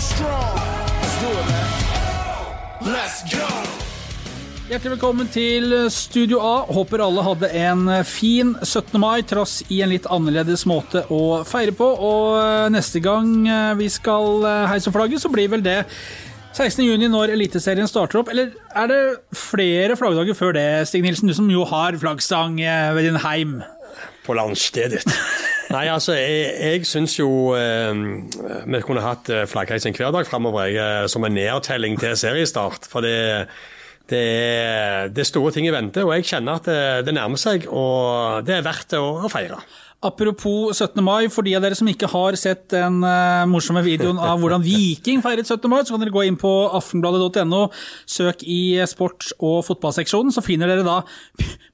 strong. Let's do it, man. Let's go. Hjertelig velkommen til Studio A. Håper alle hadde en fin 17. mai, trass i en litt annerledes måte å feire på. Og eh, neste gang eh, vi skal eh, heise flagget, så blir vel det 16. juni når Eliteserien starter opp. Eller er det flere flaggdager før det, Stig Nilsen? Du som jo har flaggstang ved din heim. På landstedet. Nei, altså, jeg, jeg syns jo eh, vi kunne hatt flaggheising hver dag framover, som en nedtelling til seriestart. For det det er, det er, store ting i vente, og jeg kjenner at det, det nærmer seg. Og det er verdt å, å feire. Apropos 17. mai, for de av dere som ikke har sett den uh, morsomme videoen av hvordan Viking feiret 17. mai, så kan dere gå inn på aftenbladet.no, søk i sports- og fotballseksjonen, så finner dere da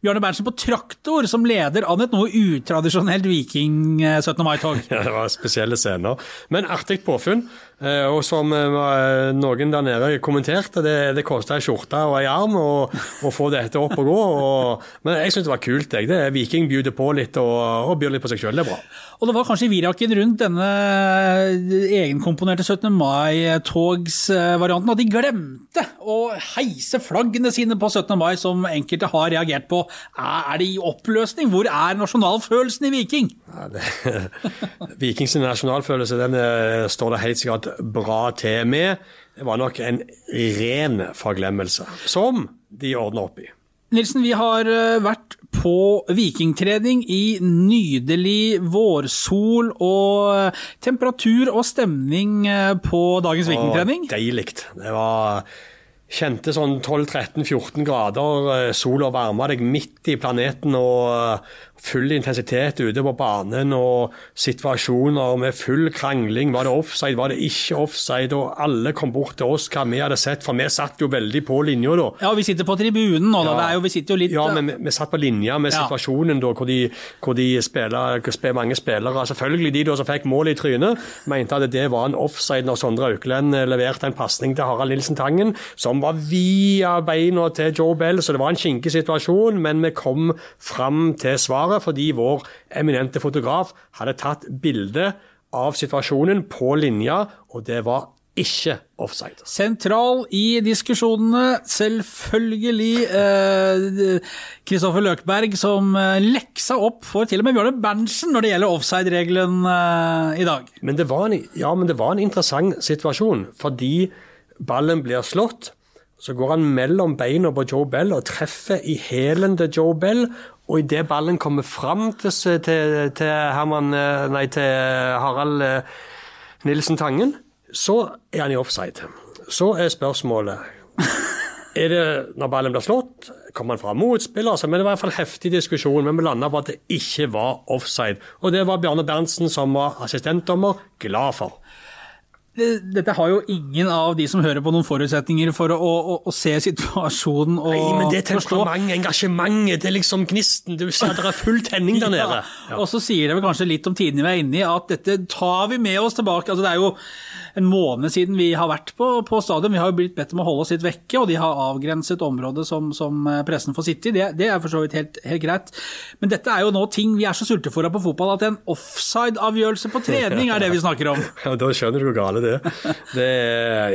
Bjarne Berntsen på traktor som leder an et noe utradisjonelt Viking 17. Eh, mai-tog. Ja, det var spesielle scener. Men artig påfunn. Eh, og som eh, noen der nede kommenterte, det, det kosta ei skjorte og ei arm å, få dette opp og gå. Og, men jeg syns det var kult. Jeg. Det, Viking bjuder på litt og, og byr litt på seg sjøl. Det er bra. Og det var kanskje viraken rundt denne egenkomponerte 17. mai-togsvarianten at de glemte å heise flaggene sine på 17. mai, som enkelte har reagert på. Er det i oppløsning? Hvor er nasjonalfølelsen i Viking? Ja, det, Vikings nasjonalfølelse den eh, står det helt sikkert bra til med. Det var nok en ren forglemmelse, som de ordna opp i. Nilsen, vi har eh, vært på vikingtrening i nydelig vårsol og eh, temperatur og stemning eh, på dagens vikingtrening. Deilig. Det var Kjente sånn 12-13-14 grader, sol og varma deg midt i planeten og full intensitet ute på banen og situasjoner med full krangling. Var det offside, var det ikke offside? Og alle kom bort til oss hva vi hadde sett, for vi satt jo veldig på linja da. Ja, vi sitter på tribunen nå, da. Jo, vi sitter jo litt Ja, men vi, vi satt på linja med situasjonen da, hvor de, hvor de spiller, mange spillere Selvfølgelig de da som fikk mål i trynet, mente at det var en offside når Sondre Auklend leverte en pasning til Harald Nilsen Tangen, som var via beina til Joe Bell, så det var en kinkig situasjon, men vi kom fram til svaret fordi vår eminente fotograf hadde tatt bilde av situasjonen på linja, og det var ikke offside. Sentral i diskusjonene, selvfølgelig Kristoffer eh, Løkberg, som eh, leksa opp for til og med Bjørne Berntsen når det gjelder offside-regelen eh, i dag. Men det, var en, ja, men det var en interessant situasjon, fordi ballen blir slått. Så går han mellom beina på Joe Bell og treffer i hælen til Joe Bell, og idet ballen kommer fram til, til, til, Herman, eh, nei, til Harald eh, Nilsen Tangen, så er han i offside. Så er spørsmålet er det Når ballen blir slått, kommer han fra motspiller? Altså, men det var i hvert fall heftig diskusjon, men vi landa på at det ikke var offside. Og det var Bjarne Berntsen, som var assistentdommer, glad for dette har jo ingen av de som hører på noen forutsetninger for å, å, å se situasjonen og Nei, men det er temperamentet, engasjementet, det er liksom gnisten. Du ser det er full tenning der nede. Ja. Og så sier det vel kanskje litt om tiden vi er inne i, at dette tar vi med oss tilbake. Altså, det er jo en måned siden vi har vært på, på stadion. Vi har jo blitt bedt om å holde oss litt vekke, og de har avgrenset området som, som pressen får sitte i. Det, det, er for så vidt helt, helt, greit. Men dette er jo nå ting vi er så sultefòra på fotball at en offside-avgjørelse på trening er det vi snakker om. Ja, Da skjønner du hvor gale det er. Det,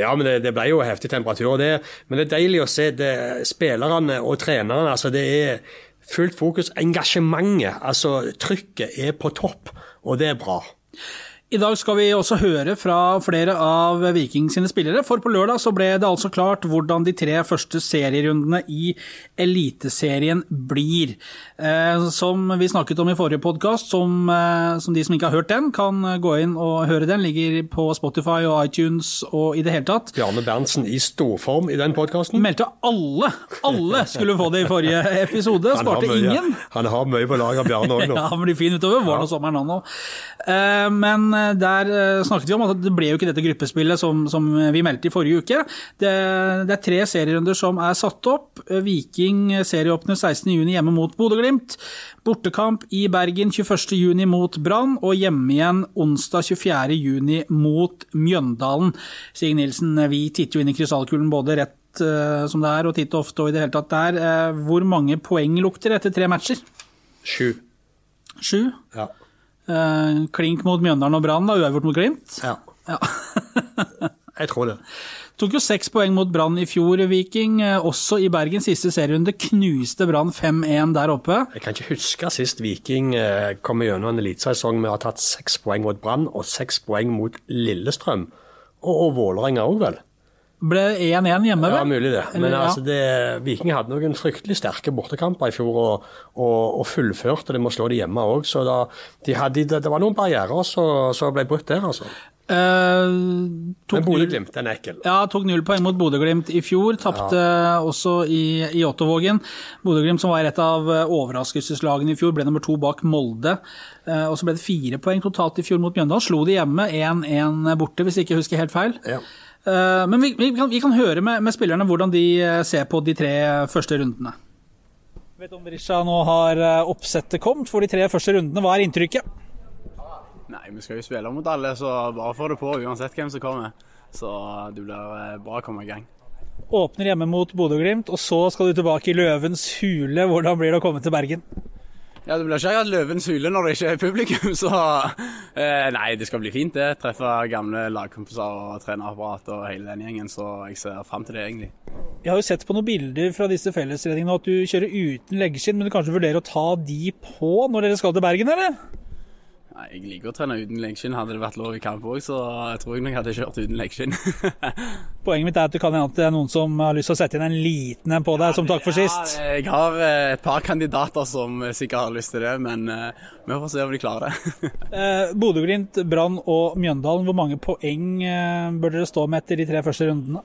ja, men det, det, ble jo heftig temperatur. Det, men det er deilig å se det, spillerne og trenerne. altså det er fullt fokus. Engasjementet, altså trykket, er på topp, og det er bra. I dag skal vi også høre fra flere av Viking sine spillere, for på lørdag så ble det altså klart hvordan de tre første serierundene i Eliteserien blir. Eh, som vi snakket om i forrige podkast, som, eh, som, de som ikke har hørt den, kan gå inn og høre den. Ligger på Spotify og iTunes og i det hele tatt. Bjarne Berntsen i storform i den podkasten. Meldte alle, alle skulle få det i forrige episode. Sparte ingen. Han har mye på lager, Bjarne òg nå. ja, han blir fin utover våren ja. og sommeren, han òg. Eh, men der eh, snakket vi om at det ble jo ikke dette gruppespillet som, som vi meldte i forrige uke. Det, det, er tre serierunder som er satt opp. Viking serieåpner 16.6 hjemme mot Bodø-Glimt. Bortekamp i Bergen 21.6 mot Brann, og hjemme igjen onsdag 24.6 mot Mjøndalen. Stig Nilsen, vi titter jo inn i krystallkulen både rett som det er og titt og ofte og i det hele tatt der. Hvor mange poeng lukter etter tre matcher? Sju. Sju? Ja. Uh, klink mot Mjøndalen og Brann, uavgjort mot Glimt. Ja. ja. Jeg tror det. Tok jo seks poeng mot Brann i fjor, Viking. eh, Også i Bergens siste serierunde knuste Brann 5-1 der oppe. Jeg kan ikke huske sist Viking eh, kom gjennom en elitesesong med å ha tatt seks poeng mot Brann og seks poeng mot Lillestrøm. Og, og Vålerenga òg, vel. Ble 1-1 hjemme, Ja, mulig det. Men altså, det, Viking hadde noen fryktelig sterke bortekamper i fjor, og, og, og fullførte det med å slå det hjemme òg. Så da, de hadde, det, det var noen barrierer som ble brutt der, altså. Eh, tok Men Bodø-Glimt, er ekkel. Ja, tok null poeng mot Bodø-Glimt i fjor. Tapte også i, i Ottovågen. Bodø-Glimt, som var et av eh, overraskelseslagene i fjor, ble nummer to bak Molde. Eh, og så ble det fire poeng totalt i fjor mot Mjøndalen. Slo de hjemme 1-1 borte, hvis jeg ikke husker helt feil. Ja. Eh, men vi, vi, kan, vi kan høre med, med spillerne hvordan de eh, ser på de tre første rundene. Vet om Risha nå har eh, oppsettet kommet for de tre første rundene. Hva er inntrykket? Nei, vi skal jo spille mot alle, så bare få det på uansett hvem som kommer. Så det blir bra å komme i gang. Åpner hjemme mot Bodø-Glimt, og så skal du tilbake i Løvens hule. Hvordan blir det å komme til Bergen? Ja, Det blir ikke akkurat løvens hule når det ikke er publikum, så eh, Nei, det skal bli fint, det. Treffe gamle lagkompiser og trenerapparat og hele den gjengen, så jeg ser fram til det, egentlig. Jeg har jo sett på noen bilder fra disse fellestreningene at du kjører uten leggskinn, men du kanskje vurderer å ta de på når dere skal til Bergen, eller? Nei, Jeg liker å trene uten leggskinn. Hadde det vært lov i kamp òg, så jeg tror jeg nok hadde kjørt uten leggskinn. Poenget mitt er at du kan hende at det er noen som har lyst til å sette inn en liten en på deg, som takk for sist. Ja, jeg har eh, et par kandidater som sikkert har lyst til det, men eh, vi får se om de klarer det. Eh, Bodø-Glimt, Brann og Mjøndalen, hvor mange poeng eh, bør dere stå med etter de tre første rundene?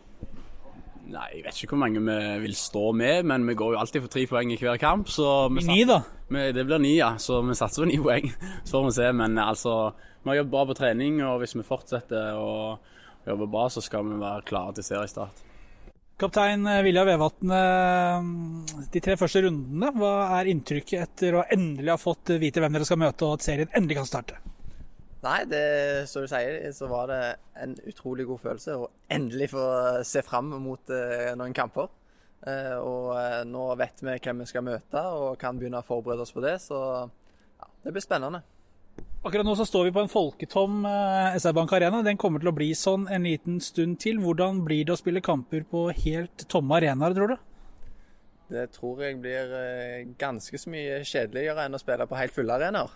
Nei, jeg vet ikke hvor mange vi vil stå med, men vi går jo alltid for tre poeng i hver kamp. Så vi Ni, da. Vi, det blir ni, ja. Så vi satser på ni poeng. Så får vi se. Men altså, vi har jobbet bra på trening, og hvis vi fortsetter å jobbe bra, så skal vi være klare til seriestart. Kaptein eh, Vilja Vevatn, eh, de tre første rundene, hva er inntrykket etter å endelig ha fått vite hvem dere skal møte, og at serien endelig kan starte? Nei, det, som du sier, så var det en utrolig god følelse å endelig få se fram mot eh, noen kamper. Eh, og eh, nå vet vi hvem vi skal møte og kan begynne å forberede oss på det, så ja, det blir spennende. Akkurat nå så står vi på en folketom SR Bank Arena. Den kommer til å bli sånn en liten stund til. Hvordan blir det å spille kamper på helt tomme arenaer, tror du? Det tror jeg blir ganske så mye kjedeligere enn å spille på helt fulle arenaer.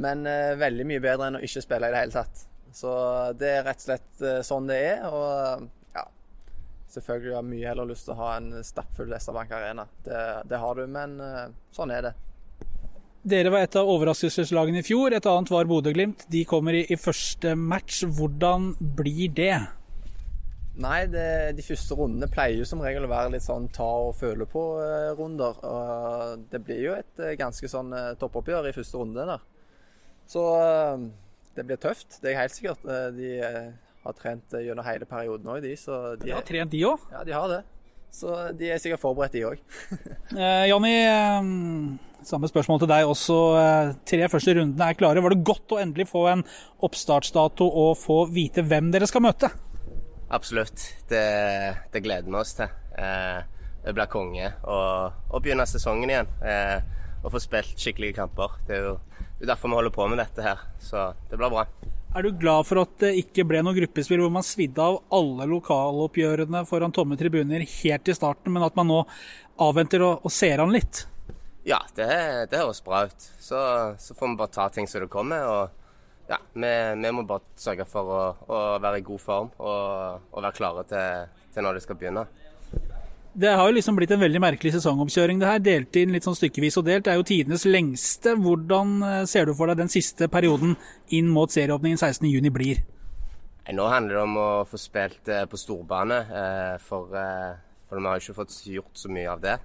Men eh, veldig mye bedre enn å ikke spille i det hele tatt. Så det er rett og slett eh, sånn det er. Og ja, selvfølgelig har jeg mye heller lyst til å ha en stappfull SR-Bank Arena. Det, det har du, men eh, sånn er det. Dere var et av overraskelseslagene i fjor, et annet var Bodø-Glimt. De kommer i, i første match. Hvordan blir det? Nei, det, de første rundene pleier jo som regel å være litt sånn ta og føle på-runder. og det blir jo et eh, ganske sånn eh, toppoppgjør i første runde der. Så eh, det blir tøft, det er helt sikkert. Eh, De eh, har trent gjennom hele perioden òg, de. Så de, De har trent, de òg. ja, de har det. Så de er sikkert forberedt, de òg. Eh, Jonny, samme spørsmål til deg også. Tre første rundene er klare. Var det godt å endelig få en oppstartsdato og få vite hvem dere skal møte? Absolutt. Det, det gleder vi oss til. Eh, det blir konge å begynne sesongen igjen. Eh, og få spilt skikkelige kamper. Det er jo det er derfor vi holder på med dette her. Så det blir bra. Er du glad for at det ikke ble noe gruppespill hvor man svidde av alle lokaloppgjørene foran tomme tribuner helt i starten, men at man nå avventer og, og ser an litt? Ja, det, det høres bra ut. Så, så får vi bare ta ting som det kommer. og ja, vi, vi må bare sørge for å, å være i god form og, og være klare til, til når det skal begynne. Det har jo liksom blitt en veldig merkelig sesongoppkjøring det her. Delt inn litt sånn stykkevis og delt. Det er jo tidenes lengste. Hvordan eh, ser du for deg den siste perioden inn mot serieåpningen 16.6 blir? Nå handler det om å få spilt eh, på storbane, eh, for, for vi har ikke fått gjort så mye av det.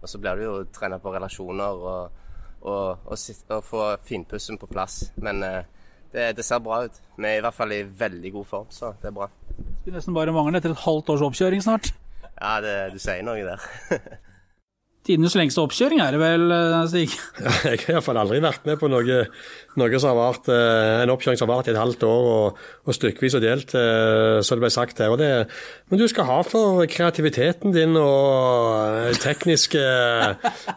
Og så blir det jo å trene på relasjoner og, og, og, og få finpussen på plass. Men det, det ser bra ut. Vi er i hvert fall i veldig god form, så det er bra. Det skulle nesten bare mangle etter et halvt års oppkjøring snart. Ja, det, du sier noe der. Tidenes lengste oppkjøring er det vel, Stig? Stig? Jeg har iallfall aldri vært med på noe, noe som har vart, eh, en oppkjøring som har vart i et halvt år og, og stykkevis og delt, eh, som det ble sagt her. Og det, men du skal ha for kreativiteten din og eh, tekniske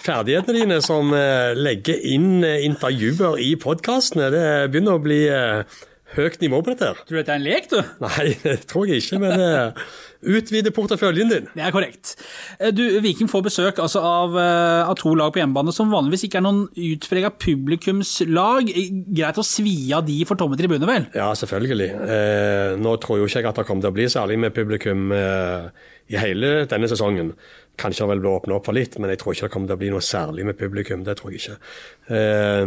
ferdighetene dine som eh, legger inn eh, intervjuer i podkastene. Det begynner å bli eh, høyt nivå på dette. her. Tror du dette er en lek, du? Nei, det tror jeg ikke, men eh, utvide porteføljen din. Det er korrekt. Eh, Du, Viking får besøk altså, av, eh, av to lag på hjemmebane som vanligvis ikke er noen utprega publikumslag. Greit å svi av de for tomme tribuner, vel? Ja, selvfølgelig. Nå tror jo ikke jeg at det kommer til å bli særlig med publikum i hele denne sesongen. Kanskje det vel blir åpna opp for litt, men jeg tror ikke det kommer til å bli noe særlig med publikum. Det tror jeg ikke. Eh,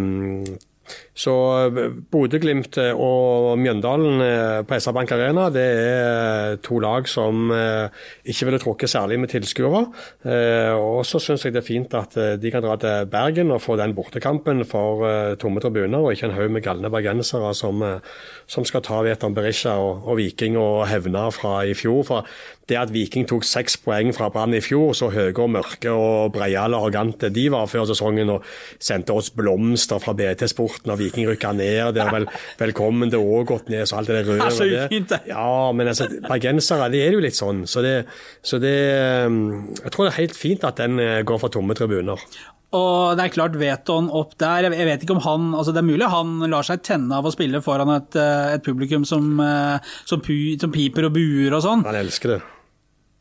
så eh, Bodø-Glimt eh, og Mjøndalen eh, på SR-Bank Arena det er to lag som ikke ville trukket særlig med tilskuere. Og så syns jeg det er fint at de kan dra til Bergen og få den bortekampen for tomme tribuner, og ikke en haug med galne bergensere som, som skal ta Veton Berisha og, og Viking og hevne fra i fjor. For det at Viking tok seks poeng fra Brann i fjor, så høye og mørke og breiale og arrogante de var før sesongen, og sendte oss blomster fra BT Sporten, og Viking rykka ned. Det er vel velkommen til Ågotnes og alt det der. Er så det. Ja, men altså, bergensere de er jo litt sånn. Så det, så det um, Jeg tror det er helt fint at den eh, går for tomme tribuner. Og det er klart Veton opp der. Jeg vet ikke om han altså Det er mulig han lar seg tenne av å spille foran et, eh, et publikum som, eh, som, pu, som piper og buer og sånn. Han elsker det.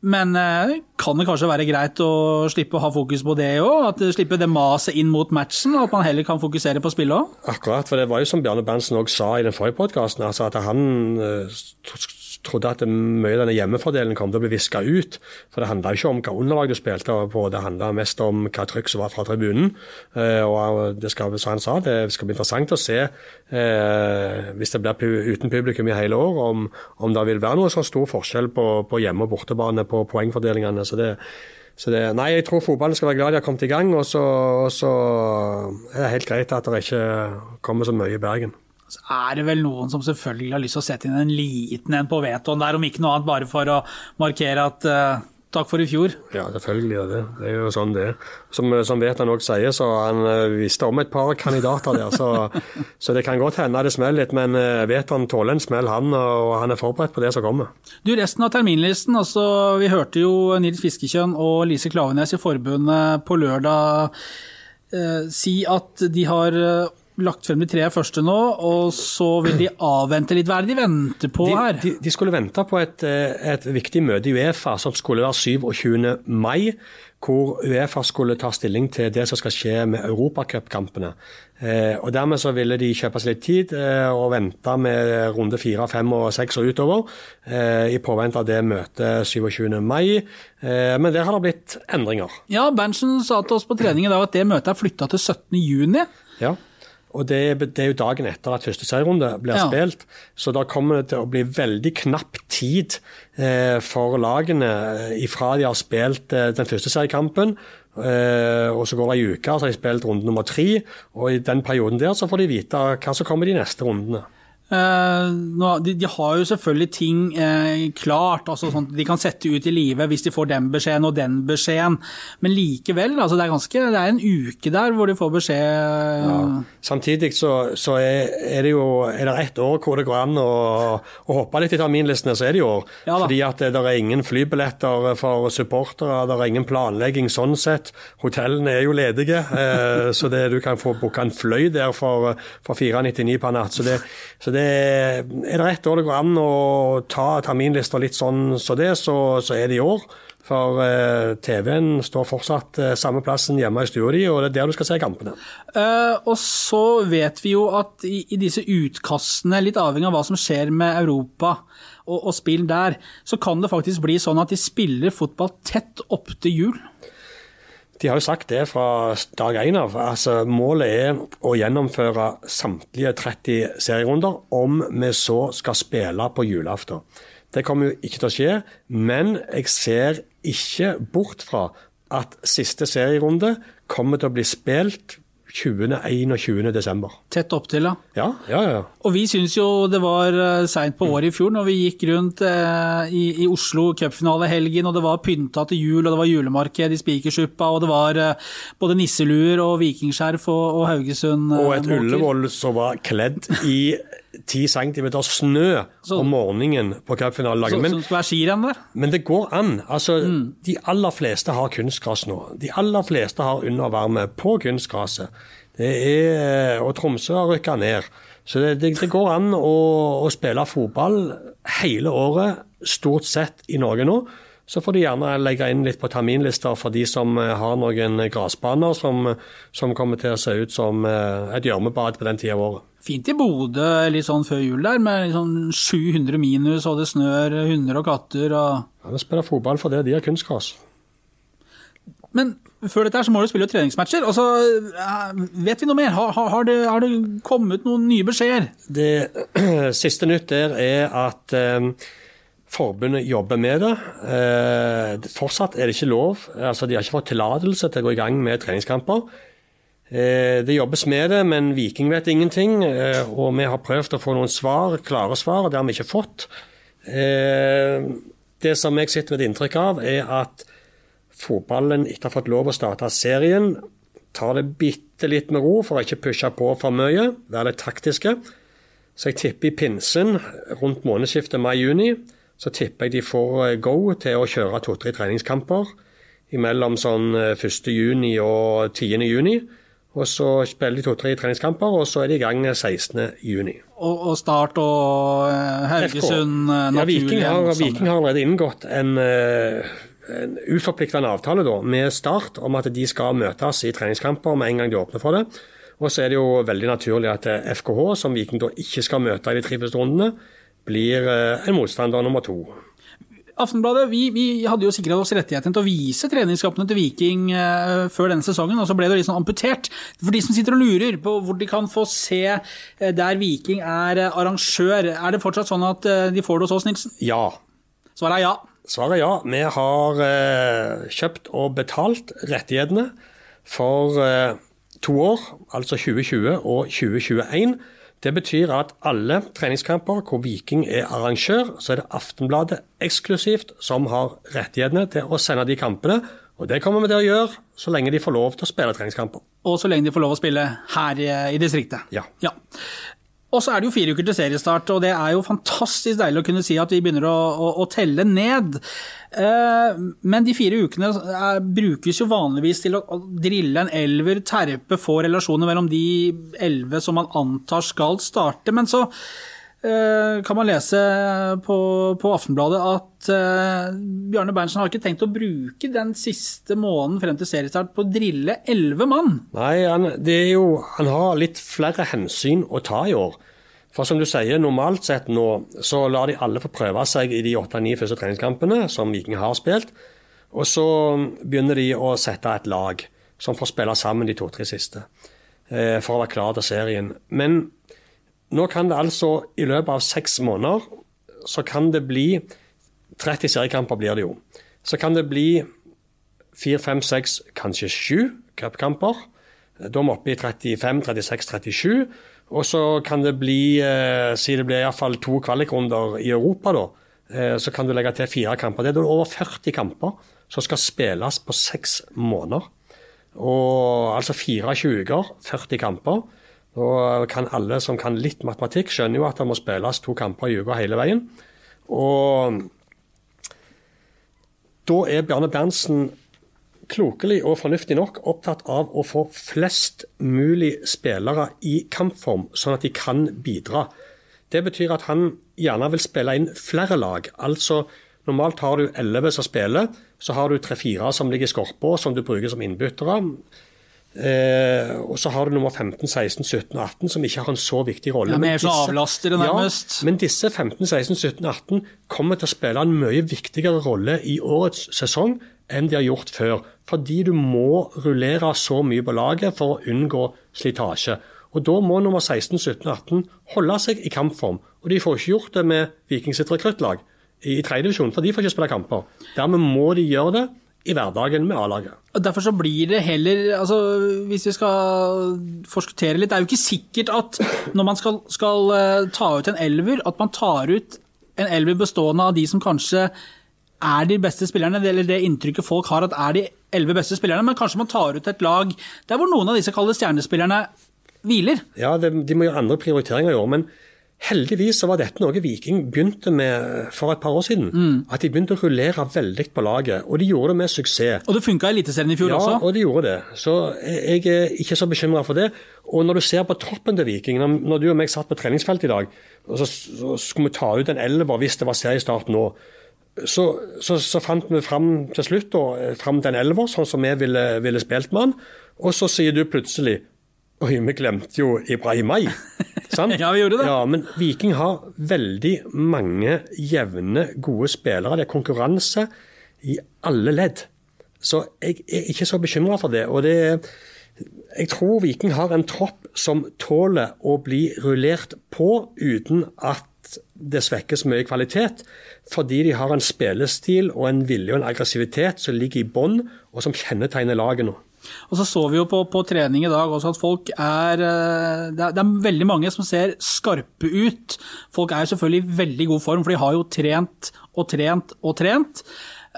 Men eh, kan det kanskje være greit å slippe å ha fokus på det òg? Slippe det maset inn mot matchen, og at man heller kan fokusere på spillet òg? Akkurat, for det var jo som Bjarne Berntsen også sa i den forrige podkasten, altså at han eh, trodde at mye av denne hjemmefordelen kom til å bli viska ut. For det handla ikke om hva underlag du spilte på, det handla mest om hva trykk som var fra tribunen. Eh, og det skal, som han sa, det skal bli interessant å se, eh, hvis det blir uten publikum i hele år, om, om det vil være noe så stor forskjell på, på hjemme- og bortebane på poengfordelingene. Så det, så det, nei, jeg tror fotballen skal være glad de har kommet i gang, og så, og så er det helt greit at det ikke kommer så mye i Bergen. Så er det vel noen som selvfølgelig har lyst til å sette inn en liten en på vetoen der, om ikke noe annet bare for å markere at uh, takk for i fjor. Ja, selvfølgelig er det. Det er jo sånn det er. Som, som Vetan òg sier, så han eh, visste om et par kandidater der. Så, så det kan godt hende det smeller litt, men Vetoen Vetan tåler en smell, han, og han er forberedt på det som kommer. Du, Resten av terminlisten. altså Vi hørte jo Nils Fiskekjønn og Lise Klavenes i forbundet på lørdag eh, si at de har eh, lagt frem de tre første nå, og så vil de avvente litt. Hva er det de venter på her? de, de skulle vente på et, eh, et viktig møte i Uefa som skulle være 27. mai, hvor Uefa skulle ta stilling til det som skal skje med europacupkampene. Eh, og Dermed så ville de kjøpe seg litt tid eh, og vente med runde fire, fem og seks og utover, eh, i påvente av det møtet 27. mai. Eh, men der har det blitt endringer. Ja, Berntsen sa til oss på trening i dag at det møtet er flytta til 17. juni. Ja. Og det, det er jo dagen etter at første serierunde blir Ja. spilt, så da kommer det til å bli veldig knapp tid eh, for lagene eh, ifra de har spilt eh, den første seriekampen. Eh, og så går det ei uke, så har de spilt runde nummer tre. Og i den perioden der så får de vite hva som kommer de neste rundene. Eh, de, de har jo selvfølgelig ting eh, klart, altså sånn, de kan sette ut i livet hvis de får den beskjeden og den beskjeden, men likevel, altså det er ganske, det er en uke der hvor de får beskjed. Samtidig så, så er, er det jo er det ett år hvor det går an å, å hoppe litt i terminlistene, så er det jo år. Ja. Fordi at det er ingen flybilletter for supportere, det er ingen planlegging sånn sett. Hotellene er jo ledige, eh, så det, du kan få booka en fløy der for, for 499 per natt. Så det, så det er det ett år det går an å ta terminlister litt sånn så det, så, så er det i år. For eh, TV-en står fortsatt eh, samme plassen hjemme i stua di, og det er der du skal se kampene. Eh, og så vet vi jo at i, i disse utkastene, litt avhengig av hva som skjer med Europa og, og spill der, så kan det faktisk bli sånn at de spiller fotball tett opp til jul. De har jo sagt det fra dag én av. Altså, målet er å gjennomføre samtlige 30 serierunder om vi så skal spille på julaften. Det kommer jo ikke til å skje, men jeg ser ikke bort fra at siste serierunde kommer til å bli spilt 20.-21. desember. Tett opp til, da. Ja, ja, ja. Og vi syns jo det var uh, seint på året i fjor når vi gikk rundt eh, i, i Oslo cupfinalehelgen, og det var pynta til jul, og det var julemarked i Spikersuppa, og det var eh, både nisseluer og vikingskjerf og, og Haugesund eh, Og et. Ullevål som var kledd i 10 cm snø Så- om morgenen på cupfinalelaget. Men som skal være skirenn der. Men det går an. Altså, De aller fleste har kunstgras nå. De aller fleste har undervarme på kunstgraset. Det er, og Tromsø har rykka ned. Så det, det, det går an å, å spille fotball hele året, stort sett, i Norge nå. Så får du gjerne legge inn litt på terminlister for de som eh, har noen gressbaner som, som kommer til å se ut som eh, et gjørmebad på den tida av året. Fint i Bodø litt sånn før jul der, med sånn 700 minus, og det snør hunder og katter og Ja, De spiller fotball for det, de har kunstgras. Men før dette her så må du spille treningsmatcher. og så vet vi noe mer? Har, har, det, har det kommet noen nye beskjeder? Det siste nytt der er at eh, forbundet jobber med det. Eh, fortsatt er det ikke lov. Altså, de har ikke fått tillatelse til å gå i gang med treningskamper. Eh, det jobbes med det, men Viking vet ingenting. Eh, og vi har prøvd å få noen svar, klare svar, og det har vi ikke fått. Eh, det som jeg sitter med et inntrykk av, er at fotballen etter å ha fått lov å starte serien, tar det bitte litt med ro for å ikke pushe på for mye, være litt taktiske. Så jeg tipper i pinsen rundt månedsskiftet mai-juni, så tipper jeg de får go til å kjøre to-tre treningskamper mellom sånn 1. juni og 10. juni. Og så spiller de to-tre treningskamper, og så er de i gang 16. juni. Og, og Start og Haugesund naturlig ja, Viking har, Viking har allerede inngått en en uforpliktende avtale da, med Start om at de skal møtes i treningskamper med en gang de åpner for det. Og så er det jo veldig naturlig at FKH, som Viking da ikke skal møte i de tre første rundene, blir en motstander nummer to. Aftenbladet vi, vi, hadde jo sikret oss rettigheten til å vise treningskampene til Viking uh, før denne sesongen, og så ble det sånn amputert. For de som sitter og lurer på hvor de kan få se uh, der Viking er arrangør, er det fortsatt sånn at de får det hos oss, Nilsen? Ja. Svaret er ja. Svaret er ja. Vi har kjøpt og betalt rettighetene for to år, altså 2020 og 2021. Det betyr at alle treningskamper hvor Viking er arrangør, så er det Aftenbladet eksklusivt som har rettighetene til å sende de kampene. Og det kommer vi til å gjøre så lenge de får lov til å spille treningskamper. Og så lenge de får lov å spille her i distriktet. Ja. ja. Og så er det jo fire uker til seriestart, og det er jo fantastisk deilig å kunne si at vi begynner å, å, å telle ned. Eh, men de fire ukene er, brukes jo vanligvis til å, å drille en elver, terpe, få relasjoner mellom de elleve som man antar skal starte. Men så eh, kan man lese på, på Aftenbladet at eh, Bjarne Berntsen har ikke tenkt å bruke den siste måneden frem til seriestart på å drille elleve mann. Nei, han, jo, han har litt flere hensyn å ta i år. For som du sier, normalt sett nå så lar de alle få prøve seg i de åtte-ni første treningskampene som Viking har spilt. Og så begynner de å sette et lag som får spille sammen de to-tre siste. Eh, for å være klar til serien. Men nå kan det altså, i løpet av seks måneder, så kan det bli 30 seriekamper blir det jo. Så kan det bli fire, fem, seks, kanskje sju cupkamper. Da er vi oppe i 35, 36, 37. Og så kan det bli, eh, si det blir iallfall to kvalikrunder i Europa, da. Eh, så kan du legge til fire kamper. Det er da over 40 kamper som skal spilles på seks måneder. Og altså 24 uker, 40 kamper. Da kan alle som kan litt matematikk, skjønne jo at det må spilles to kamper i uka hele veien. Og da er Bjarne Berntsen klokelig og fornuftig nok opptatt av å få flest mulig spillere i kampform, sånn at de kan bidra. Det betyr at han gjerne vil spille inn flere lag. Altså normalt har du elleve som spiller, så har du tre-fire som ligger i skorpa, som du bruker som innbyttere. Eh, og så har du nummer 15, 16, 17 og 18 som ikke har en så viktig rolle. Ja, avlastere, nærmest. Ja, men disse 15, 16, 17 og 18 kommer til å spille en mye viktigere rolle i årets sesong enn de har gjort før. Fordi du må rullere så mye på laget for å unngå slitasje. Og Da må nummer 16, 17 og 18 holde seg i kampform. Og de får ikke gjort det med Viking sitt rekruttlag i tredjedivisjon, for de får ikke spille kamper. Dermed må de gjøre det i hverdagen med A-laget. Derfor så blir det heller altså Hvis vi skal forskuttere litt Det er jo ikke sikkert at når man skal, skal ta ut en elver, at man tar ut en elver bestående av de som kanskje er de beste spillerne, eller det inntrykket folk har at er de elleve beste spillerne, men kanskje man tar ut et lag der hvor noen av disse kalde stjernespillerne hviler. Ja, det, de må gjøre andre prioriteringer i år, men Heldigvis så var dette noe Viking begynte med for et par år siden. At de begynte å rullere veldig på laget, og de gjorde det med suksess. Og det funka i Eliteserien i fjor Ja, også. og de gjorde det. Så jeg er ikke så bekymra for det. Og når du ser på troppen til Viking, når, når du og meg satt på treningsfeltet i dag, og så, så skulle vi ta ut en elver hvis det var seriestart nå, så, så, så fant vi fram til slutt da, fram til en elver, sånn som vi ville, ville spilt med han. Og så sier du plutselig Oi, vi glemte jo Ibrahimai. Sant? Ja, vi gjorde det. Ja, men Viking har veldig mange jevne, gode spillere. Det er konkurranse i alle ledd. Så jeg er ikke så bekymra for det. Og det er jeg tror Viking har en tropp som tåler å bli rullert på uten at det svekkes mye kvalitet, fordi de har en spillestil og en vilje og en aggressivitet som ligger i bånn, og som kjennetegner laget nå. Og så så vi jo på, på trening i dag også at folk er eh, det, er det er veldig mange som ser skarpe ut. Folk er jo selvfølgelig i veldig god form, for de har jo trent og trent og trent.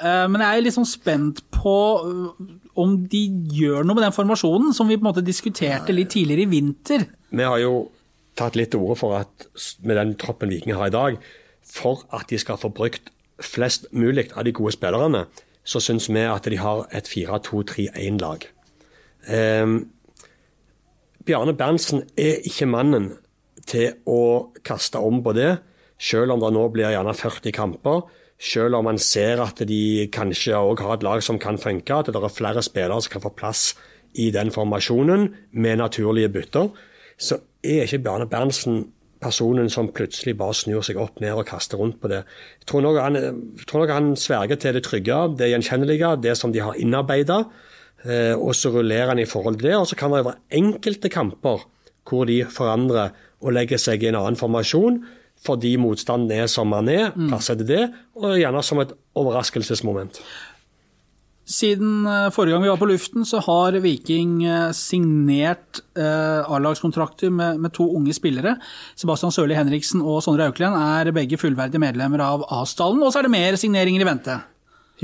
Eh, Men jeg er litt sånn spent på eh, om de gjør noe med den formasjonen som vi på en måte diskuterte litt tidligere i vinter. Vi har jo tatt litt til orde for at med den troppen Viking har i dag, for at de skal få brukt flest mulig av de gode spillerne, så syns vi at de har et 4-2-3-1-lag. Eh, Bjarne Berntsen er ikke mannen til å kaste om på det, selv om det nå blir gjerne 40 kamper. Selv om man ser at de kanskje òg har et lag som kan funke, at det er flere spillere som kan få plass i den formasjonen med naturlige bytter, så er ikke Bjarne Berntsen personen som plutselig bare snur seg opp ned og kaster rundt på det. Jeg tror nok han, nok han sverger til det trygge, det gjenkjennelige, det som de har innarbeida. Eh, og så rullerer han i forhold til det. Og så kan det være enkelte kamper hvor de forandrer og legger seg i en annen formasjon fordi motstanden er som den er, passer til det, og gjerne som et overraskelsesmoment. Siden eh, forrige gang vi var på luften, så har Viking eh, signert eh, A-lagskontrakter med, med to unge spillere. Sebastian Sørli Henriksen og Sondre Auklend er begge fullverdige medlemmer av A-stallen. Og så er det mer signeringer i vente.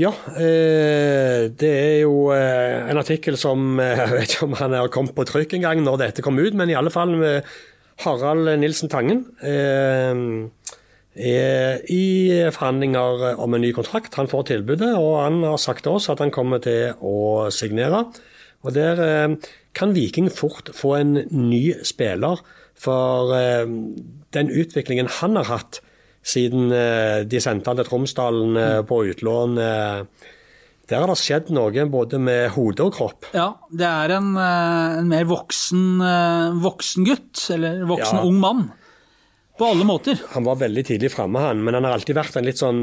Ja, eh, det er jo eh, en artikkel som eh, Jeg vet ikke om han har kommet på trykk en gang når dette kom ut, men i alle fall med Harald Nilsen Tangen. Eh, er i forhandlinger om en ny kontrakt. Han får tilbudet, og han har sagt til oss at han kommer til å signere. Og Der eh, kan Viking fort få en ny spiller, for eh, den utviklingen han har hatt siden eh, de sendte han til Tromsdalen eh, på utlån, eh, der har det skjedd noe både med hode og kropp. Ja, det er en, en mer voksen, voksen gutt, eller voksen Ja. ung mann. På alle måter. Han var veldig tidlig framme, han, men han har alltid vært en litt sånn,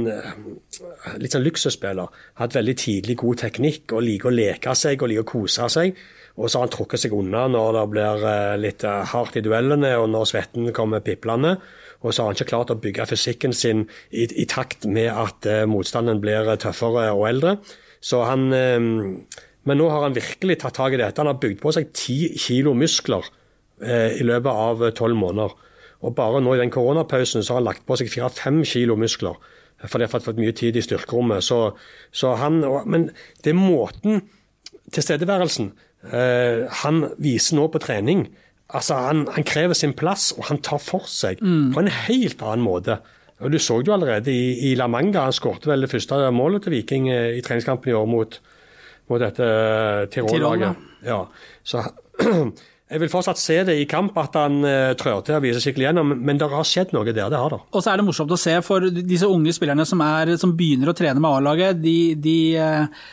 litt sånn luksusspiller. Hatt veldig tidlig god teknikk og liker å leke seg og liker å kose seg. Og så har han trukket seg unna når det blir litt hardt i duellene og når svetten kommer piplende. Og så har han ikke klart å bygge fysikken sin i, i takt med at eh, motstanden blir tøffere og eldre. Så han eh, Men nå har han virkelig tatt tak i dette. Han har bygd på seg ti kilo muskler eh, i løpet av tolv måneder. Og bare nå i den koronapausen så har han lagt på seg fire-fem kilo muskler. For det har fått mye tid i styrkerommet. Så, så han, men det er måten, tilstedeværelsen, eh, han viser nå på trening. Altså, han, han krever sin plass, og han tar for seg på en helt annen måte. Og Du så det jo allerede i, i La Manga. Han skårte vel det første målet til Viking eh, i treningskampen i år mot, mot dette eh, Tirol-laget. Ja. Så jeg vil fortsatt se det i kamp at han uh, trør til å vise skikkelig gjennom, men det har skjedd noe der. Det har det. Og så er det morsomt å se for disse unge spillerne som, er, som begynner å trene med A-laget. De, de, eh,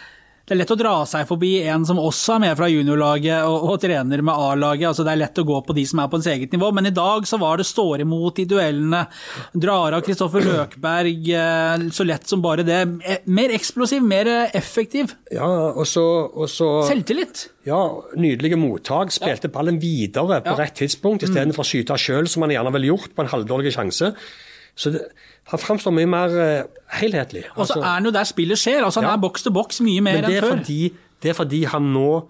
det er lett å dra seg forbi en som også er med fra juniorlaget og, og trener med A-laget. Altså, det er lett å gå på de som er på ens eget nivå, men i dag så var det står imot i duellene. Drar av Kristoffer Løkberg eh, så lett som bare det. Eh, Mer eksplosiv, mer effektiv. Ja, og så, Selvtillit. ja, Nydelige mottak. Spilte ballen videre på rett tidspunkt istedenfor å skyte sjøl, som han gjerne ville gjort på en halvdårlig sjanse. Så det, Han framstår mye mer eh, helhetlig. Og så Altså- er han jo der spillet skjer. altså Han Ja. er boks til boks mye mer enn før. fordi, det er fordi han nå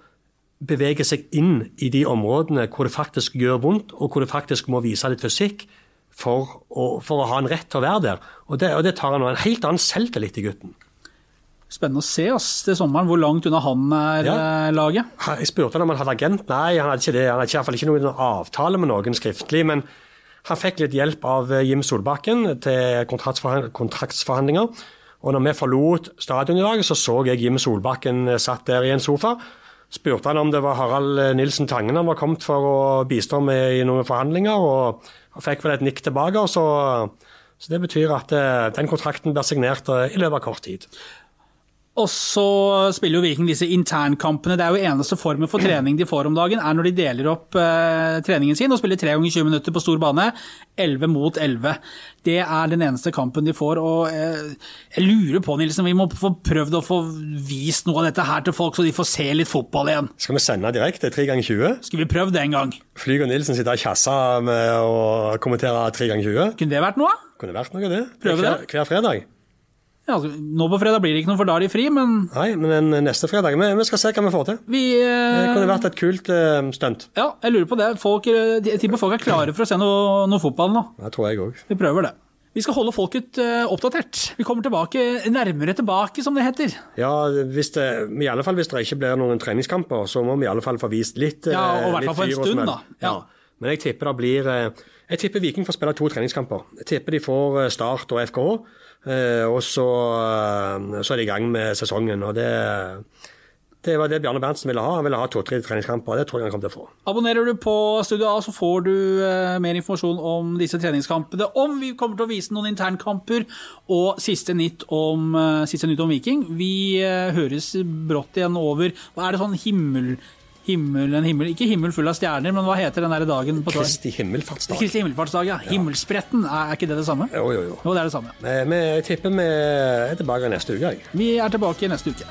beveger seg inn i de områdene hvor det faktisk gjør vondt, og hvor det faktisk må vise litt fysikk for å, for å ha en rett til å være der. Og det, og det tar han nå en helt annen selvtillit i gutten. Spennende å se ass, til sommeren hvor langt unna han er Ja. eh, laget. Jeg spurte han om han hadde agent. Nei, han hadde ikke det. Han hadde i hvert fall ikke noen avtale med noen skriftlig. Men Han fikk litt hjelp av eh, Jim Solbakken til kontraktsforhandlinger. Og når vi forlot stadion i dag, så så jeg Jim Solbakken eh, satt der i en sofa. Spurte han om det var Harald eh, Nilsen Tangen han var kommet for å bistå med i noen forhandlinger, og, han fikk vel et nikk tilbake. Så, så det betyr at den kontrakten blir signert i løpet av kort tid. Og så spiller jo Viking disse internkampene. Det er jo eneste formen for trening de får om dagen, er når de deler opp eh, treningen sin og spiller tre ganger 20 minutter på stor bane. 11 mot 11. Det er den eneste kampen de får. og eh, Jeg lurer på, Nilsen, vi må få prøvd å få vist noe av dette her til folk, så de får se litt fotball igjen. Skal vi sende direkte 3 ganger 20? Skulle vi prøvd det en gang? Flyg og Nilsen sitter og kjasser med å kommentere 3 ganger 20. Kunne det vært noe? Kunne vært noe, det. Prøve det. hver, hver fredag. Ja, altså, nå på fredag blir det ikke noe, for da er de fri, men Nei, men neste fredag vi, vi skal se hva vi får til. vi Det eh, kunne vært et kult eh, stunt. Ja, jeg lurer på det. Folk, eh, jeg tipper folk er klare for å se noe, noe fotball nå. Det tror jeg òg. Vi prøver det. Vi skal holde folket eh, oppdatert. Vi kommer tilbake, nærmere tilbake, som det heter. Ja, hvis det, i alle fall hvis det ikke blir noen treningskamper, så må vi i alle fall få vist litt Ja, og i eh, hvert fall for en stund, da. Ja. Men jeg tipper det blir Jeg tipper Viking får spille to treningskamper. Jeg tipper de får Start og FKH, og så, eh, så er de i gang med sesongen. og det det var det Bjarne Berntsen ville ha. Han ville ha to-tre treningskamper. Det tror jeg han kommer til å få. Abonnerer du på Studio A, så får du eh, mer informasjon om disse treningskampene. Om vi kommer til å vise noen internkamper, og siste nytt om, eh, siste nytt om Viking. Vi eh, høres brått igjen over Hva er det sånn himmel... Himmel, en himmel, ikke himmel full av stjerner, men hva heter den der dagen på torsdag? Kristi himmelfartsdag. Kristi himmelfartsdag, ja. Himmelspretten, er, er ikke det det samme? Jo, jo, jo. Jo, det er det samme. Vi, Vi, tipper vi er tilbake neste uke. jeg. Vi er tilbake neste uke.